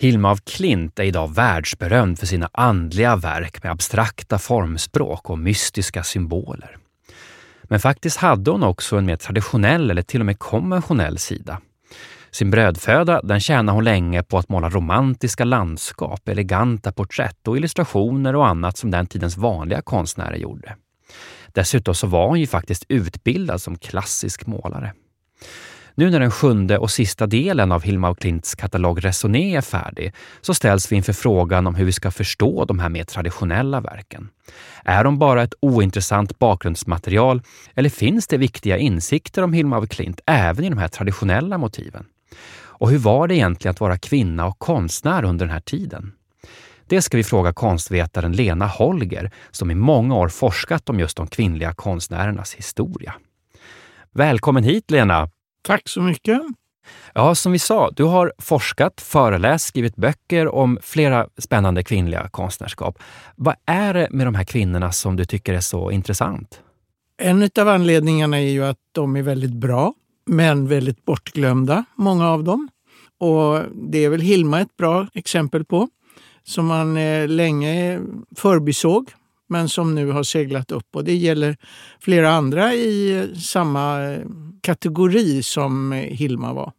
Hilma af Klint är idag världsberömd för sina andliga verk med abstrakta formspråk och mystiska symboler. Men faktiskt hade hon också en mer traditionell eller till och med konventionell sida. Sin brödföda den tjänade hon länge på att måla romantiska landskap, eleganta porträtt och illustrationer och annat som den tidens vanliga konstnärer gjorde. Dessutom så var hon ju faktiskt utbildad som klassisk målare. Nu när den sjunde och sista delen av Hilma af Klints katalog Resoné är färdig så ställs vi inför frågan om hur vi ska förstå de här mer traditionella verken. Är de bara ett ointressant bakgrundsmaterial eller finns det viktiga insikter om Hilma af Klint även i de här traditionella motiven? Och hur var det egentligen att vara kvinna och konstnär under den här tiden? Det ska vi fråga konstvetaren Lena Holger som i många år forskat om just de kvinnliga konstnärernas historia. Välkommen hit Lena! Tack så mycket. Ja, som vi sa, du har forskat, föreläst, skrivit böcker om flera spännande kvinnliga konstnärskap. Vad är det med de här kvinnorna som du tycker är så intressant? En av anledningarna är ju att de är väldigt bra, men väldigt bortglömda, många av dem. Och det är väl Hilma ett bra exempel på, som man eh, länge förbisåg men som nu har seglat upp. Och det gäller flera andra i samma eh, kategori som eh, Hilma var.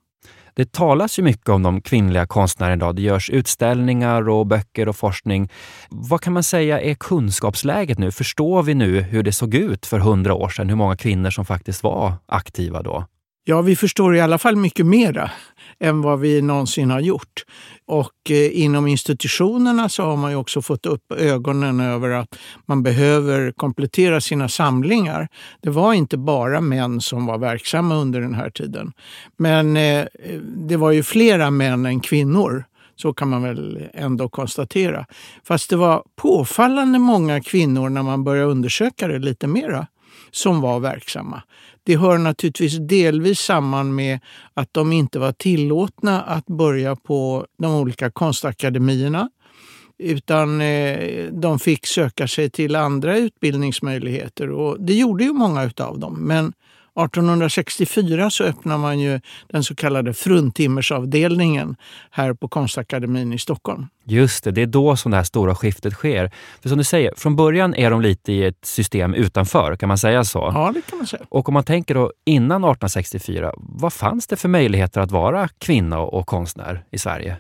Det talas ju mycket om de kvinnliga konstnärerna idag. Det görs utställningar och böcker och forskning. Vad kan man säga är kunskapsläget nu? Förstår vi nu hur det såg ut för hundra år sedan? Hur många kvinnor som faktiskt var aktiva då? Ja, vi förstår i alla fall mycket mera än vad vi någonsin har gjort. Och eh, inom institutionerna så har man ju också fått upp ögonen över att man behöver komplettera sina samlingar. Det var inte bara män som var verksamma under den här tiden. Men eh, det var ju flera män än kvinnor. Så kan man väl ändå konstatera. Fast det var påfallande många kvinnor när man började undersöka det lite mera som var verksamma. Det hör naturligtvis delvis samman med att de inte var tillåtna att börja på de olika konstakademierna utan eh, de fick söka sig till andra utbildningsmöjligheter. Och det gjorde ju många av dem. Men 1864 så öppnar man ju den så kallade fruntimmersavdelningen här på Konstakademin i Stockholm. Just det, det är då som det här stora skiftet sker. För som du säger, från början är de lite i ett system utanför, kan man säga så? Ja, det kan man säga. Och om man tänker då innan 1864, vad fanns det för möjligheter att vara kvinna och konstnär i Sverige?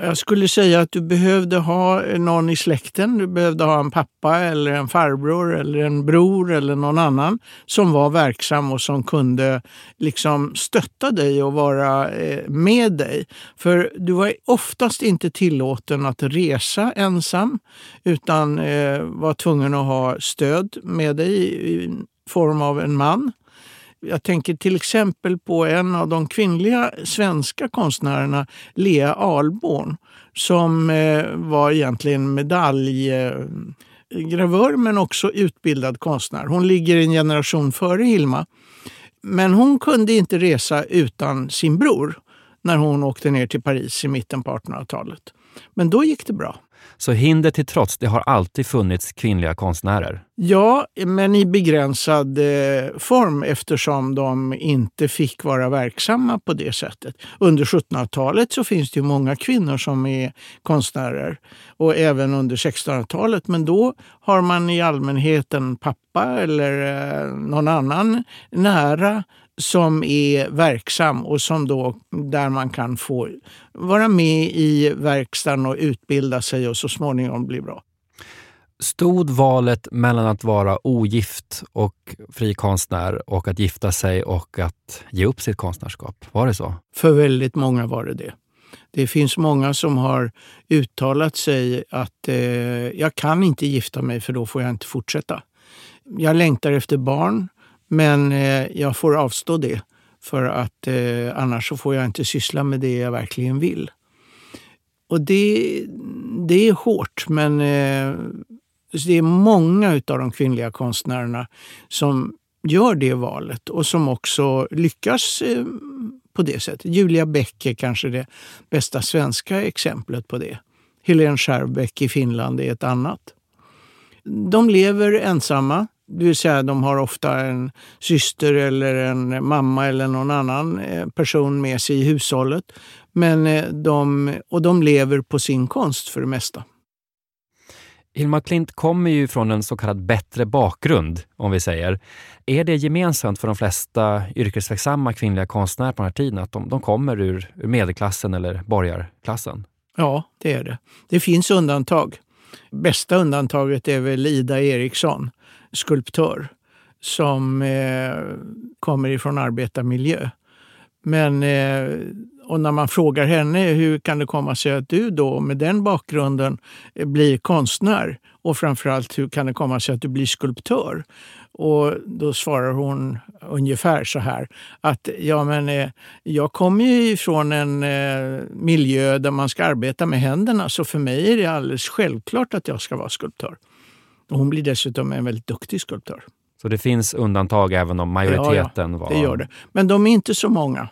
Jag skulle säga att du behövde ha någon i släkten. Du behövde ha en pappa eller en farbror eller en bror eller någon annan som var verksam och som kunde liksom stötta dig och vara eh, med dig. För du var oftast inte tillåten att resa ensam utan eh, var tvungen att ha stöd med dig i form av en man. Jag tänker till exempel på en av de kvinnliga svenska konstnärerna, Lea Ahlborn, som eh, var egentligen medaljgravör eh, men också utbildad konstnär. Hon ligger en generation före Hilma. Men hon kunde inte resa utan sin bror när hon åkte ner till Paris i mitten på 1800-talet. Men då gick det bra. Så hinder till trots, det har alltid funnits kvinnliga konstnärer? Ja, men i begränsad eh, form eftersom de inte fick vara verksamma på det sättet. Under 1700-talet så finns det ju många kvinnor som är konstnärer och även under 1600-talet. Men då har man i allmänhet en pappa eller eh, någon annan nära som är verksam och som då, där man kan få vara med i verkstaden och utbilda sig och så småningom bli bra. Stod valet mellan att vara ogift och fri konstnär och att gifta sig och att ge upp sitt konstnärskap? Var det så? För väldigt många var det det. Det finns många som har uttalat sig att eh, jag kan inte gifta mig för då får jag inte fortsätta. Jag längtar efter barn. Men eh, jag får avstå det för att eh, annars så får jag inte syssla med det jag verkligen vill. Och det, det är hårt, men eh, det är många av de kvinnliga konstnärerna som gör det valet och som också lyckas eh, på det sättet. Julia Beck är kanske det bästa svenska exemplet på det. Helene Schärbeck i Finland är ett annat. De lever ensamma, det vill säga de har ofta en syster eller en mamma eller någon annan eh, person med sig i hushållet. Men eh, de, och de lever på sin konst för det mesta. Hilma Klint kommer ju från en så kallad bättre bakgrund, om vi säger. Är det gemensamt för de flesta yrkesverksamma kvinnliga konstnärer på den här tiden att de, de kommer ur, ur medelklassen eller borgarklassen? Ja, det är det. Det finns undantag. Bästa undantaget är väl Ida Eriksson, skulptör, som eh, kommer ifrån arbetarmiljö. Men eh, och när man frågar henne hur kan det komma sig att du då med den bakgrunden blir konstnär och framförallt hur kan det komma sig att du blir skulptör? Och då svarar hon ungefär så här att ja, men, eh, jag kommer ju ifrån en eh, miljö där man ska arbeta med händerna så för mig är det alldeles självklart att jag ska vara skulptör. Och hon blir dessutom en väldigt duktig skulptör. Så det finns undantag även om majoriteten ja, var... det gör det. Men de är inte så många.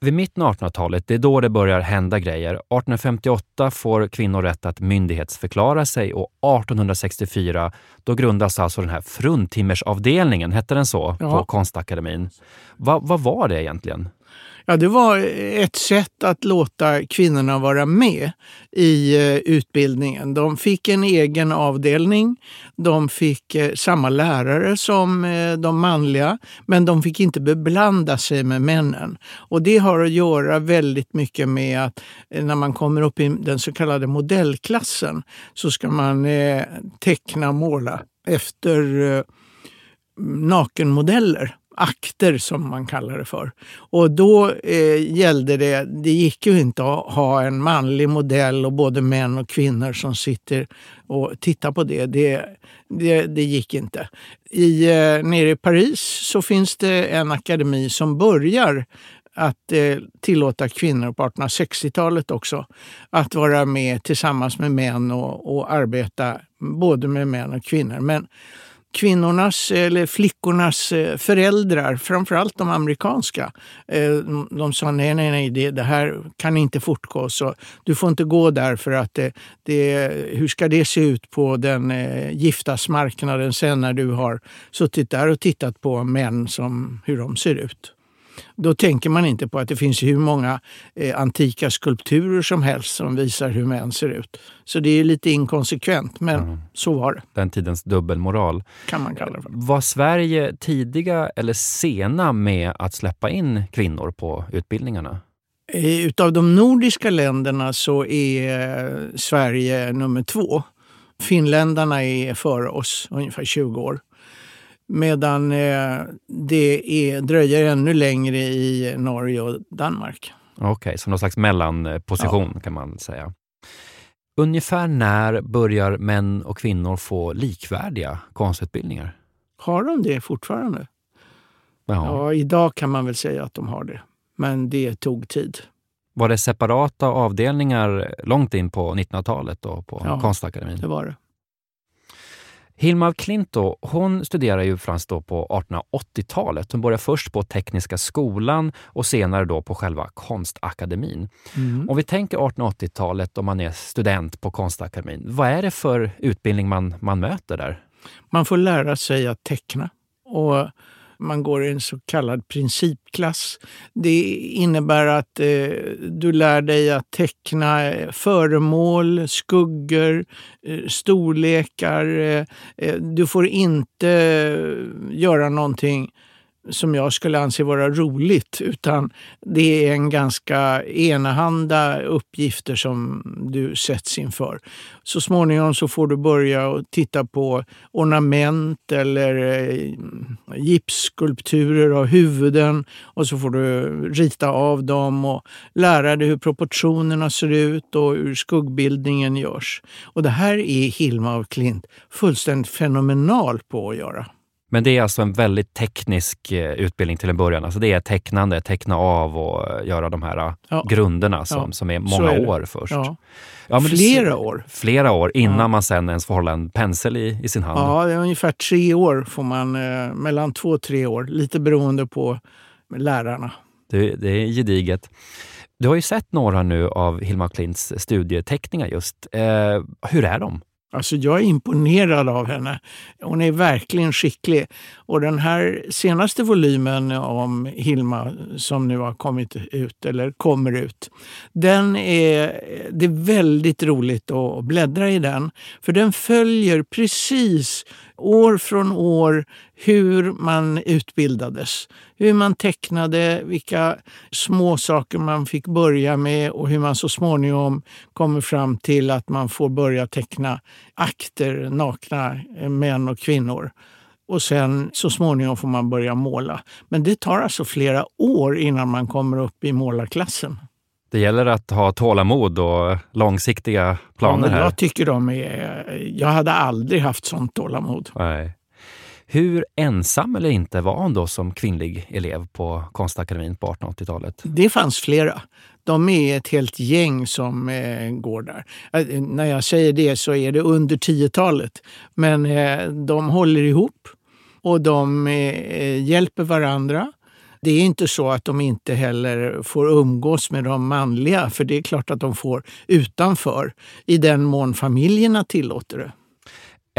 Vid mitten av 1800-talet, det är då det börjar hända grejer. 1858 får kvinnor rätt att myndighetsförklara sig och 1864 då grundas alltså den här fruntimmersavdelningen, hette den så, ja. på Konstakademin. Va, vad var det egentligen? Ja, det var ett sätt att låta kvinnorna vara med i eh, utbildningen. De fick en egen avdelning. De fick eh, samma lärare som eh, de manliga, men de fick inte beblanda sig med männen. Och det har att göra väldigt mycket med att när man kommer upp i den så kallade modellklassen så ska man teckna och måla efter nakenmodeller akter som man kallar det för. Och då eh, gällde det, det gick ju inte att ha en manlig modell och både män och kvinnor som sitter och tittar på det. Det, det, det gick inte. I, eh, nere i Paris så finns det en akademi som börjar att eh, tillåta kvinnor på 1860-talet också att vara med tillsammans med män och, och arbeta både med män och kvinnor. Men kvinnornas eller flickornas eh, föräldrar, framförallt de amerikanska, eh, de sa nej, nej, nej, det, det här kan inte fortgå. Så du får inte gå där för att det, det, hur ska det se ut på den giftasmarknaden sen när du har suttit där och tittat på män som hur de ser ut? Då tänker man inte på att det finns hur många eh, antika skulpturer som helst som visar hur män ser ut. Så det är lite inkonsekvent, men mm. så var det. Den tidens dubbelmoral. Kan man kalla det för. Var Sverige tidiga eller sena med att släppa in kvinnor på utbildningarna? Eh, utav de nordiska länderna så är eh, Sverige nummer två. Finländarna är före oss, ungefär 20 år. Medan eh, det är, dröjer ännu längre i Norge och Danmark. Okej, okay, så någon slags mellanposition ja. kan man säga. Ungefär när börjar män och kvinnor få likvärdiga konstutbildningar? Har de det fortfarande? Ja. ja, idag kan man väl säga att de har det. Men det tog tid. Var det separata avdelningar långt in på 1900-talet på ja, Konstakademin? det var det. Hilma af Klint då, hon studerar ju främst då på 1880-talet. Hon börjar först på Tekniska skolan och senare då på själva Konstakademin. Mm. Om vi tänker 1880-talet om man är student på Konstakademin, vad är det för utbildning man, man möter där? Man får lära sig att teckna. Och man går i en så kallad principklass. Det innebär att eh, du lär dig att teckna eh, föremål, skuggor, eh, storlekar. Eh, eh du får inte eh, göra någonting som jag skulle anse vara roligt, utan det är en ganska enahanda uppgifter som du sätts inför. Så småningom så får du börja och titta på ornament eller eh, gipsskulpturer av huvuden och så får du rita av dem och lära dig hur proportionerna ser ut och hur skuggbildningen görs. Och det här är Hilma af Klint fullständigt fenomenal på att göra. Men det är alltså en väldigt teknisk eh, utbildning till en början. Alltså det är tecknande, teckna av och eh, göra de här ja. grunderna som, ja. som är många är år först. Ja, flera år. Flera år innan man sen ens får hålla en pensel i, i sin hand. Ja, det är ungefär tre år får man, eh, mellan två och tre år, lite beroende på lärarna. Det, det är gediget. Du har ju sett några nu av Hilma Klints studieteckningar just. Eh, hur är de? Alltså jag är imponerad av henne. Hon är verkligen skicklig. Och den här senaste volymen om Hilma som nu har kommit ut, eller kommer ut, den är, det är väldigt roligt att bläddra i den. För den följer precis år från år hur man utbildades. Hur man tecknade, vilka små saker man fick börja med och hur man så småningom kommer fram till att man får börja teckna akter, nakna män och kvinnor. Och sen så småningom får man börja måla. Men det tar alltså flera år innan man kommer upp i målarklassen. Det gäller att ha tålamod och långsiktiga planer ja, här. Jag tycker de är... Jag hade aldrig haft sånt tålamod. Nej. Hur ensam eller inte var hon då som kvinnlig elev på Konstakademin på 1880-talet? Det fanns flera. De är ett helt gäng som eh, går där. Eh, när jag säger det så är det under 10-talet. Men eh, de håller ihop och de eh, hjälper varandra. Det är inte så att de inte heller får umgås med de manliga, för det är klart att de får utanför, i den mån familjerna tillåter det.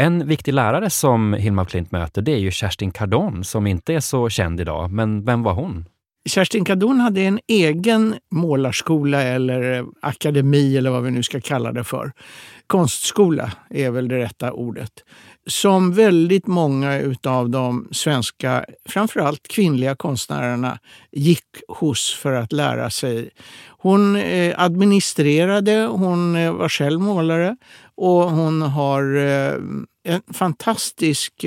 En viktig lärare som Hilma Klint möter det är ju Kerstin Cardon som inte är så känd idag. Men vem var hon? Kerstin Cardon hade en egen målarskola eller akademi eller vad vi nu ska kalla det för. Konstskola är väl det rätta ordet som väldigt många av de svenska, framförallt kvinnliga konstnärerna gick hos för att lära sig. Hon eh, administrerade, hon eh, var själv målare och hon har eh, en fantastisk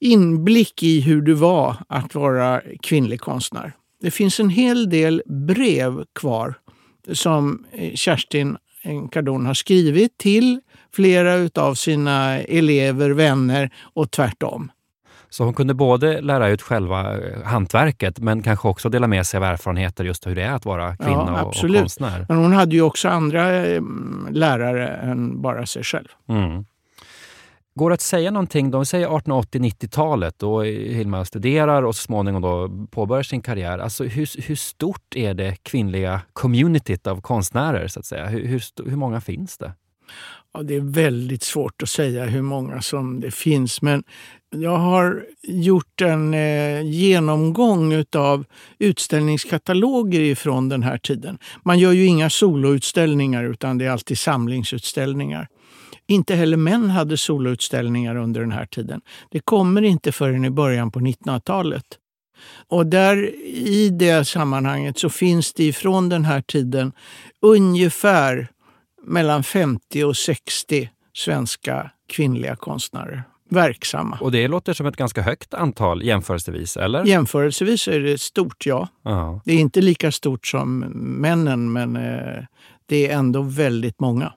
inblick i hur det var att vara kvinnlig konstnär. Det finns en hel del brev kvar som Kerstin Cardon har skrivit till flera av sina elever, vänner och tvärtom. Så hon kunde både lära ut själva eh, hantverket men kanske också dela med sig av erfarenheter just hur det är att vara kvinna ja, och, och konstnär. Men hon hade ju också andra eh, lärare än bara sig själv. Mm. Går det att säga någonting, de säger 1880-90-talet då Hilma studerar och så småningom då påbörjar sin karriär. Alltså hur, hur stort är det kvinnliga communityt av konstnärer? så att säga? Hur, hur, hur många finns det? Ja, det är väldigt svårt att säga hur många som det finns, men jag har gjort en eh, genomgång av utställningskataloger från den här tiden. Man gör ju inga soloutställningar utan det är alltid samlingsutställningar. Inte heller män hade soloutställningar under den här tiden. Det kommer inte förrän i början på 1900-talet. Och där i det sammanhanget så finns det ifrån den här tiden ungefär mellan 50 och 60 svenska kvinnliga konstnärer verksamma. Och det låter som ett ganska högt antal jämförelsevis, eller? Jämförelsevis är det stort, ja. Uh Det är inte lika stort som männen, men eh, det är ändå väldigt många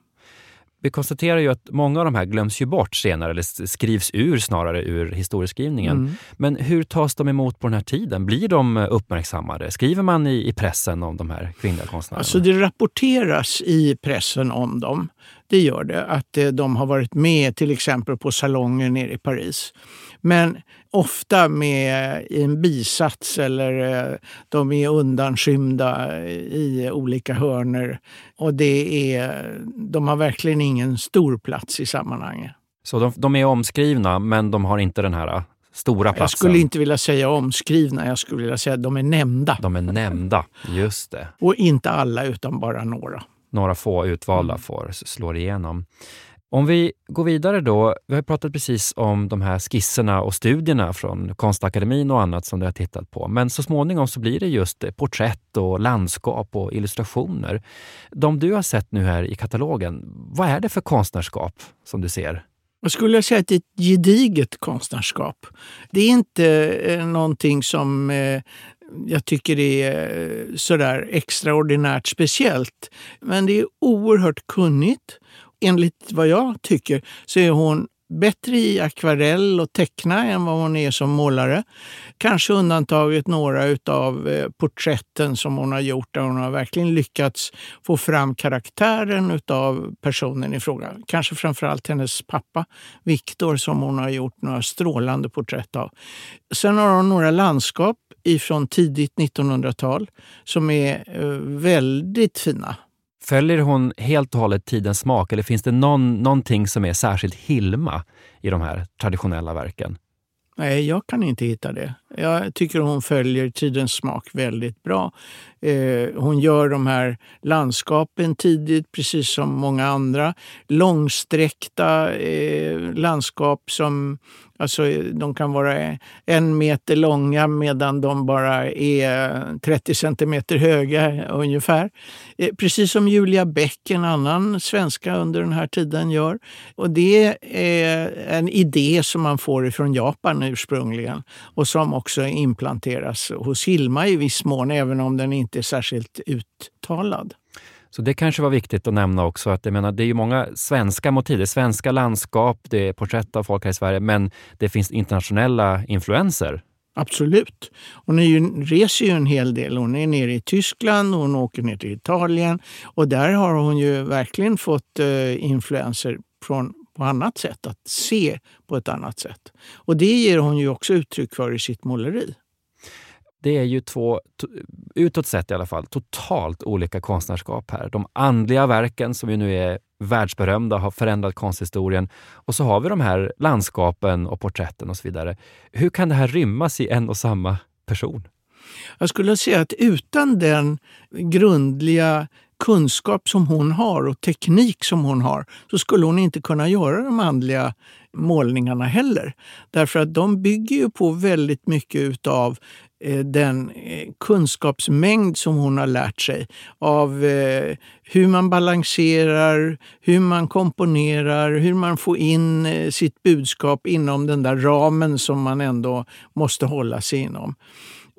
vi konstaterar ju att många av de här glöms ju bort senare, eller skrivs ur snarare ur historieskrivningen. Mm. Men hur tas de emot på den här tiden? Blir de uppmärksammade? Skriver man i, i pressen om de här kvinnliga konstnärerna? Alltså det rapporteras i pressen om dem. Det gör det. Att eh, de har varit med till exempel på salonger nere i Paris. Men ofta med en bisats eller eh, de är undanskymda i olika hörner. Och det är, de har verkligen ingen stor plats i sammanhanget. Så de, de är omskrivna men de har inte den här stora platsen? Jag skulle inte vilja säga omskrivna, jag skulle vilja säga att de är nämnda. De är nämnda, just det. Och inte alla utan bara några. Några få utvalda mm. får slå igenom. Om vi går vidare då. Vi har pratat precis om de här skisserna och studierna från Konstakademin och annat som du har tittat på. Men så småningom så blir det just porträtt och landskap och illustrationer. De du har sett nu här i katalogen, vad är det för konstnärskap som du ser? Jag skulle säga att det är ett gediget konstnärskap. Det är inte eh, någonting som eh, jag tycker det är eh, sådär extraordinärt speciellt. Men det är oerhört kunnigt enligt vad jag tycker så är hon bättre i akvarell och teckna än vad hon är som målare. Kanske undantaget några av eh, porträtten som hon har gjort där hon har verkligen lyckats få fram karaktären av personen i fråga. Kanske framförallt hennes pappa Viktor som hon har gjort några strålande porträtt av. Sen har hon några landskap ifrån tidigt 1900-tal som är eh, väldigt fina. Följer hon helt och hållet tidens smak eller finns det någon, någonting som är särskilt Hilma i de här traditionella verken? Nej, jag kan inte hitta det. Jag tycker hon följer tidens smak väldigt bra. Eh, hon gör de här landskapen tidigt, precis som många andra. Långsträckta eh, landskap som Alltså, eh, de kan vara eh, en meter långa medan de bara är eh, 30 centimeter höga ungefär. Precis som Julia Bäck, en annan svenska under den här tiden, gör. Och det är en idé som man får ifrån Japan ursprungligen och som också implanteras hos Hilma i viss mån, även om den inte är särskilt uttalad. Så det kanske var viktigt att nämna också att jag menar, det är ju många svenska motiv. Det är svenska landskap, det är porträtt av folk här i Sverige, men det finns internationella influenser. Absolut. Hon är ju, reser ju en hel del. Hon är nere i Tyskland, och hon åker ner till Italien och där har hon ju verkligen fått eh, influenser från på annat sätt, att se på ett annat sätt. Och det ger hon ju också uttryck för i sitt måleri det är ju två, utåt sett i alla fall, totalt olika konstnärskap här. De andliga verken som ju nu är världsberömda, har förändrat konsthistorien. Och så har vi de här landskapen och porträtten och så vidare. Hur kan det här rymmas i en och samma person? Jag skulle säga att utan den grundliga kunskap som hon har och teknik som hon har så skulle hon inte kunna göra de andliga målningarna heller. Därför att de bygger ju på väldigt mycket utav Eh, den eh, kunskapsmängd som hon har lärt sig av eh, hur man balanserar, hur man komponerar, hur man får in sitt budskap inom den där ramen som man ändå måste hålla sig inom.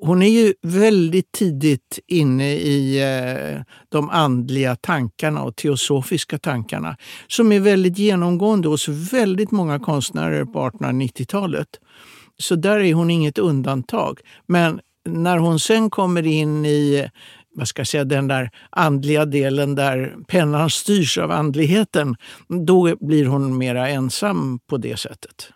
Hon är ju väldigt tidigt inne i de andliga tankarna och teosofiska tankarna som är väldigt genomgående hos väldigt många konstnärer på 1890-talet. Så där är hon inget undantag. Men när hon sen kommer in i vad ska jag säga, den där andliga delen där pennan styrs av andligheten, då blir hon mera ensam på det sättet.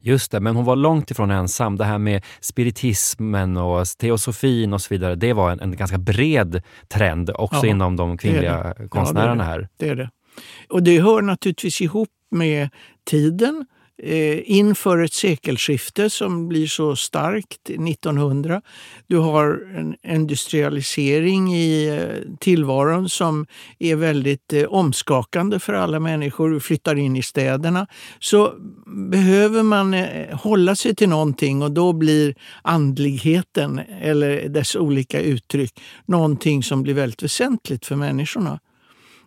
Just det, men hon var långt ifrån ensam. Det här med spiritismen och teosofin och så vidare, det var en, en ganska bred trend också ja, inom de kvinnliga det det. konstnärerna ja, här. Det är det. Och det hör naturligtvis ihop med tiden Eh, inför ett sekelskifte som blir så starkt 1900. Du har en industrialisering i eh, tillvaron som är väldigt eh, omskakande för alla människor. Du flyttar in i städerna. Så behöver man eh, hålla sig till någonting och då blir andligheten eller dess olika uttryck någonting som blir väldigt väsentligt för människorna.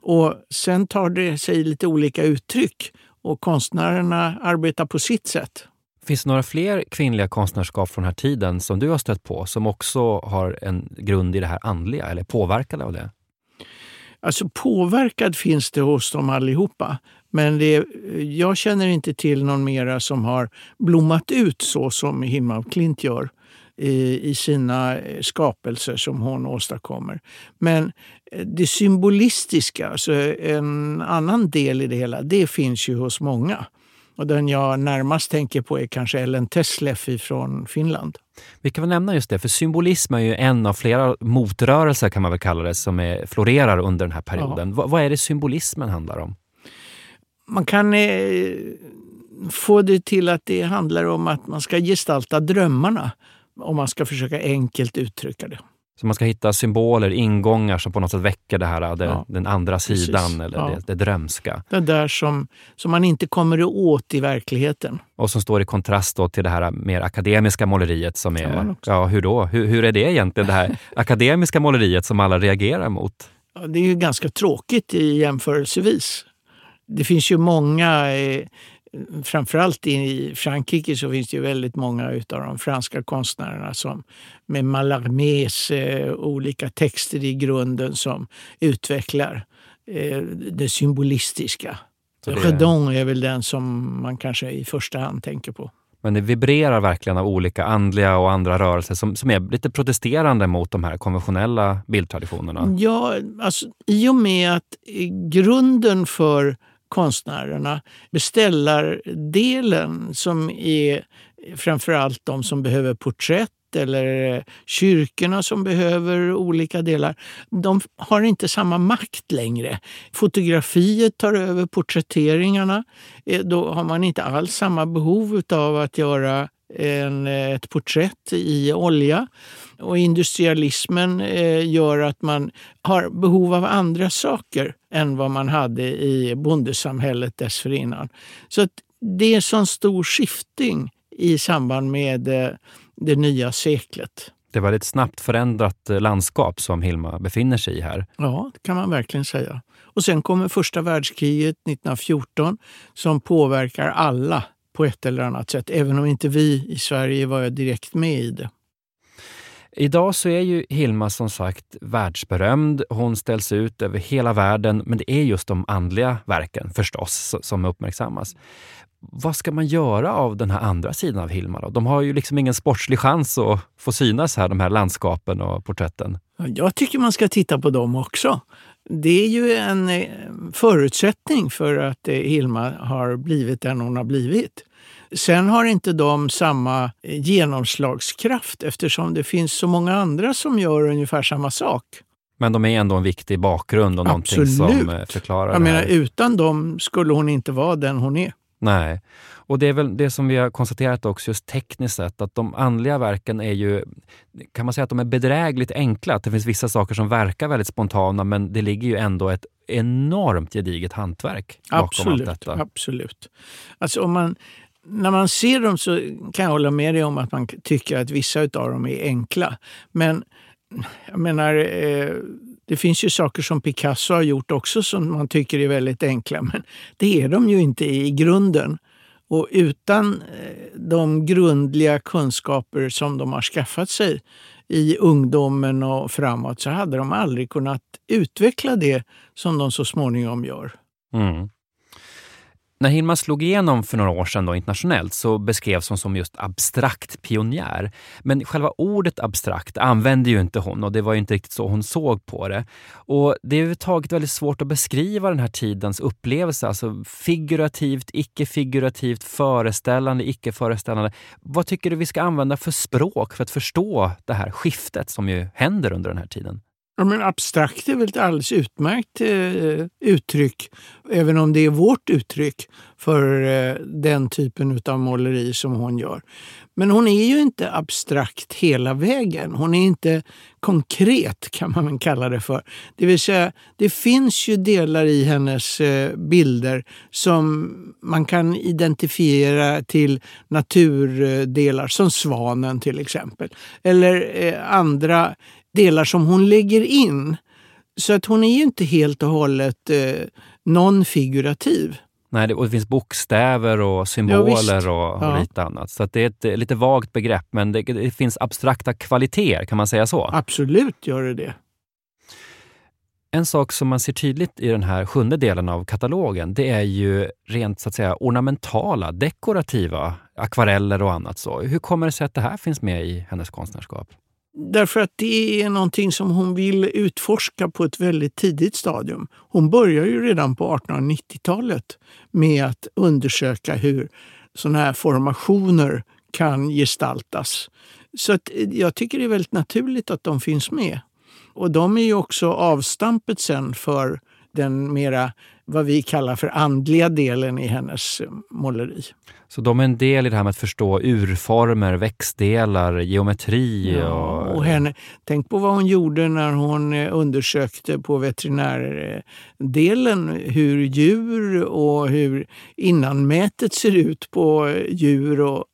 Och sen tar det sig lite olika uttryck och konstnärerna arbetar på sitt sätt. Finns det några fler kvinnliga konstnärskap från den här tiden som du har stött på som också har en grund i det här andliga eller påverkade av det? Alltså påverkad finns det hos dem allihopa. Men det, jag känner inte till någon mera som har blommat ut så som Hilma af Klint gör i, sina skapelser som hon åstadkommer. Men det symbolistiska, alltså en annan del i det hela, det finns ju hos många. Och den jag närmast tänker på är kanske Ellen Tesleff från Finland. Vi kan väl nämna just det, för symbolism är ju en av flera motrörelser kan man väl kalla det, som är, florerar under den här perioden. Ja. vad är det symbolismen handlar om? Man kan eh, få det till att det handlar om att man ska gestalta drömmarna, om man ska försöka enkelt uttrycka det. Så man ska hitta symboler, ingångar som på något sätt väcker det här, det, ja, den andra sidan precis. eller ja. det, det drömska. Det där som, som man inte kommer åt i verkligheten. Och som står i kontrast till det här mer akademiska måleriet som är... Ja, hur då? Hur, hur är det egentligen, det här akademiska måleriet som alla reagerar mot? Ja, det är ju ganska tråkigt i jämförelsevis. Det finns ju många eh, framförallt i Frankrike så finns det väldigt många av de franska konstnärerna som med Mallarmés eh, olika texter i grunden som utvecklar eh, det symbolistiska. Och det- Redon är väl den som man kanske i första hand tänker på. Men det vibrerar verkligen av olika andliga och andra rörelser som, som är lite protesterande mot de här konventionella bildtraditionerna. Ja, alltså, I och med att eh, grunden för konstnärerna, beställardelen som är framförallt de som behöver porträtt eller kyrkorna som behöver olika delar. De har inte samma makt längre. Fotografiet tar över porträtteringarna. Eh, då har man inte alls samma behov av att göra en, eh, ett porträtt i olja. Och industrialismen eh, gör att man har behov av andra saker än vad man hade i bondesamhället dessförinnan. Så att det är sån stor skifting i samband med eh, det nya seklet. Det var ett snabbt förändrat eh, landskap som Hilma befinner sig i här. Ja, det kan man verkligen säga. Och sen kommer första världskriget 1914 som påverkar alla på ett eller annat sätt, även om inte vi i Sverige var direkt med i det. Idag så är ju Hilma som sagt världsberömd. Hon ställs ut över hela världen, men det är just de andliga verken förstås som uppmärksammas. Vad ska man göra av den här andra sidan av Hilma? Då? De har ju liksom ingen sportslig chans att få synas här, de här landskapen och porträtten. Jag tycker man ska titta på dem också. Det är ju en eh, förutsättning för att eh, Hilma har blivit den hon har blivit. Sen har inte de samma eh, genomslagskraft eftersom det finns så många andra som gör ungefär samma sak. Men de är ändå en viktig bakgrund och någonting som Absolut. eh, förklarar Jag det menar, här. utan dem skulle hon inte vara den hon är. Nej. Och det är väl det som vi har konstaterat också just tekniskt sett, att de andliga verken är ju, kan man säga att de är bedrägligt enkla? Att det finns vissa saker som verkar väldigt spontana men det ligger ju ändå ett enormt gediget hantverk bakom Absolut. allt detta. absolut. Alltså om man, när man ser dem så kan jag hålla med dig om att man tycker att vissa av dem är enkla. Men jag menar, eh, det finns ju saker som Picasso har gjort också som man tycker är väldigt enkla. Men det är de ju inte i grunden. Och utan eh, de grundliga kunskaper som de har skaffat sig i ungdomen och framåt så hade de aldrig kunnat utveckla det som de så småningom gör. Mm. När Hilma slog igenom för några år sedan då, internationellt så beskrevs hon som just abstrakt pionjär. Men själva ordet abstrakt använde ju inte hon och det var ju inte riktigt så hon såg på det. Och Det är överhuvudtaget väldigt svårt att beskriva den här tidens upplevelse, alltså figurativt, icke-figurativt, föreställande, icke-föreställande. Vad tycker du vi ska använda för språk för att förstå det här skiftet som ju händer under den här tiden? Ja, men abstrakt är väl ett alldeles utmärkt eh, uttryck, även om det är vårt uttryck för eh, den typen av måleri som hon gör. Men hon är ju inte abstrakt hela vägen. Hon är inte konkret, kan man väl kalla det för. Det vill säga, det finns ju delar i hennes eh, bilder som man kan identifiera till naturdelar, som svanen till exempel. Eller eh, andra delar som hon lägger in. Så att hon är ju inte helt och hållet eh, non-figurativ. Nej, det, och det finns bokstäver och Ja, symboler visst. och, och Ja. lite annat. Så att det är ett lite vagt begrepp, men det, det finns abstrakta kvaliteter, kan man säga så? Absolut gör det det. En sak som man ser tydligt i den här sjunde delen av katalogen, det är ju rent så att säga ornamentala, dekorativa akvareller och annat. så. Hur kommer det sig att det här finns med i hennes konstnärskap? Därför att det är någonting som hon vill utforska på ett väldigt tidigt stadium. Hon börjar ju redan på 1890-talet med att undersöka hur sådana här formationer kan gestaltas. Så att eh, jag tycker det är väldigt naturligt att de finns med. Och de är ju också avstampet sen för den mera, vad vi kallar för andliga delen i hennes eh, måleri. Så de är en del i det här med att förstå urformer, växtdelar, geometri Ja, och... och henne, tänk på vad hon gjorde när hon eh, undersökte på veterinärdelen hur djur och hur innanmätet ser ut på eh, djur. Och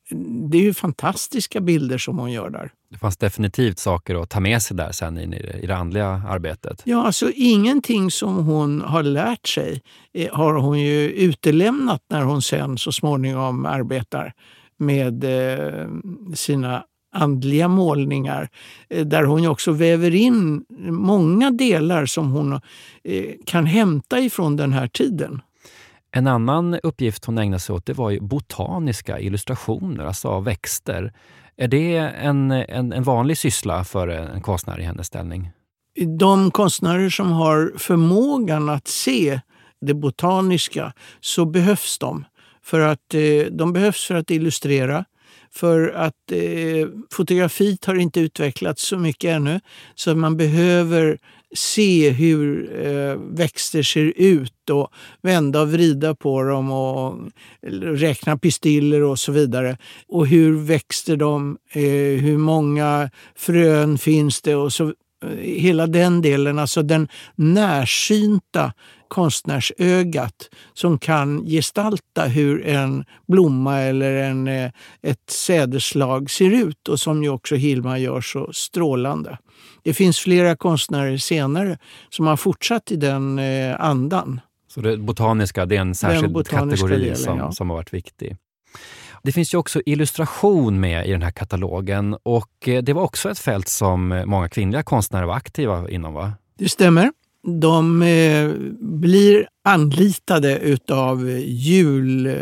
det är ju fantastiska bilder som hon gör där. Det fanns definitivt saker att ta med sig där sen i det, i det andliga arbetet. Ja, alltså ingenting som hon har lärt sig har hon ju utelämnat när hon sen så småningom arbetar med eh, sina andliga målningar eh, där hon också väver in många delar som hon eh, kan hämta ifrån den här tiden. En annan uppgift hon ägnade sig åt det var ju botaniska illustrationer, alltså av växter. Är det en, en, en vanlig syssla för en konstnär i hennes ställning? De konstnärer som har förmågan att se det botaniska så behövs de. För att, eh, de behövs för att illustrera. För att eh, fotografiet har inte utvecklats så mycket ännu. Så man behöver se hur eh, växter ser ut och vända och vrida på dem och räkna pistiller och så vidare. Och hur växter de? Eh, hur många frön finns det? Och så, hela den delen, alltså den närsynta konstnärsögat som kan gestalta hur en blomma eller en, eh, ett sädeslag ser ut och som ju också Hilma gör så strålande. Det finns flera konstnärer senare som har fortsatt i den eh, andan. Så det botaniska det är en särskild kategori delen, som, ja. som har varit viktig. Det finns ju också illustration med i den här katalogen och eh, det var också ett fält som många kvinnliga konstnärer var aktiva inom, va? Det stämmer. De eh, blir anlitade utav jul... Eh,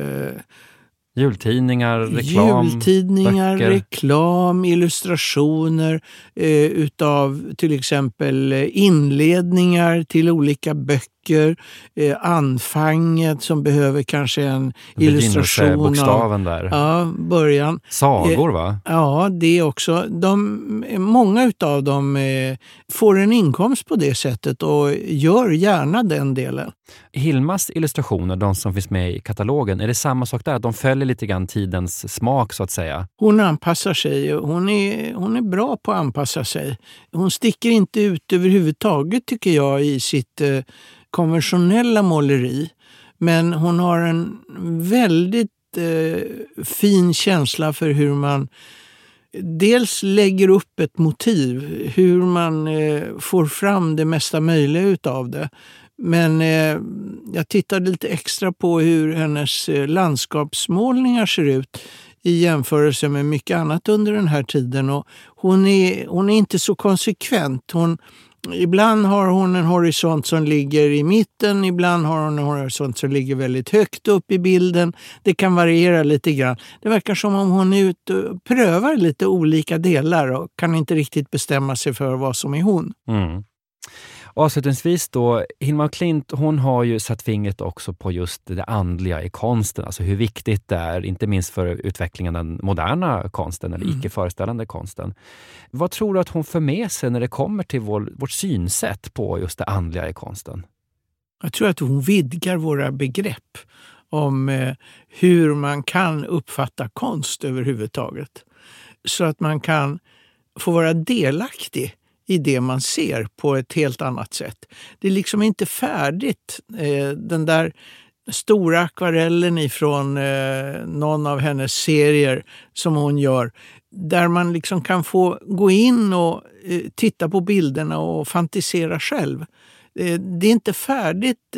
Jultidningar, reklam, Jultidningar, böcker. reklam, illustrationer eh, utav till exempel inledningar till olika böcker böcker, eh, anfanget som behöver kanske en illustration. bokstaven där. Ja, början. Sagor va? Eh, ja, det också. De, många av dem eh, får en inkomst på det sättet och gör gärna den delen. Hilmas illustrationer, de som finns med i katalogen, är det samma sak där? De följer lite grann tidens smak så att säga? Hon anpassar sig. Hon är, hon är bra på att anpassa sig. Hon sticker inte ut överhuvudtaget tycker jag i sitt eh, konventionella måleri. Men hon har en väldigt eh, fin känsla för hur man dels lägger upp ett motiv, hur man eh, får fram det mesta möjliga utav det. Men eh, jag tittade lite extra på hur hennes eh, landskapsmålningar ser ut i jämförelse med mycket annat under den här tiden. Och hon, är, hon är inte så konsekvent. Hon, Ibland har hon en horisont som ligger i mitten, ibland har hon en horisont som ligger väldigt högt upp i bilden. Det kan variera lite grann. Det verkar som om hon är ute och prövar lite olika delar och kan inte riktigt bestämma sig för vad som är hon. Mm. Avslutningsvis då, Hilma Klint hon har ju satt fingret också på just det andliga i konsten, alltså hur viktigt det är, inte minst för utvecklingen av den moderna konsten, eller mm. icke-föreställande konsten. Vad tror du att hon för med sig när det kommer till vår, vårt synsätt på just det andliga i konsten? Jag tror att hon vidgar våra begrepp om eh, hur man kan uppfatta konst överhuvudtaget. Så att man kan få vara delaktig i det man ser på ett helt annat sätt. Det är liksom inte färdigt. Eh, den där stora akvarellen ifrån eh, någon av hennes serier som hon gör där man liksom kan få gå in och eh, titta på bilderna och fantisera själv. Det är inte färdigt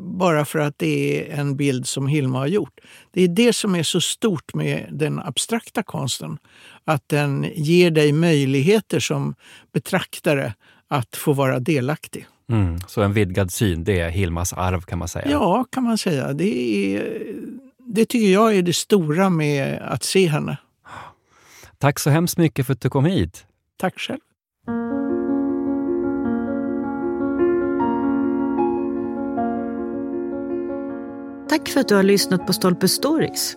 bara för att det är en bild som Hilma har gjort. Det är det som är så stort med den abstrakta konsten att den ger dig möjligheter som betraktare att få vara delaktig. Mm, så en vidgad syn, det är Hilmas arv kan man säga? Ja, kan man säga. Det, är, det tycker jag är det stora med att se henne. Tack så hemskt mycket för att du kom hit. Tack själv. Tack för att du har lyssnat på Stolpe Stories.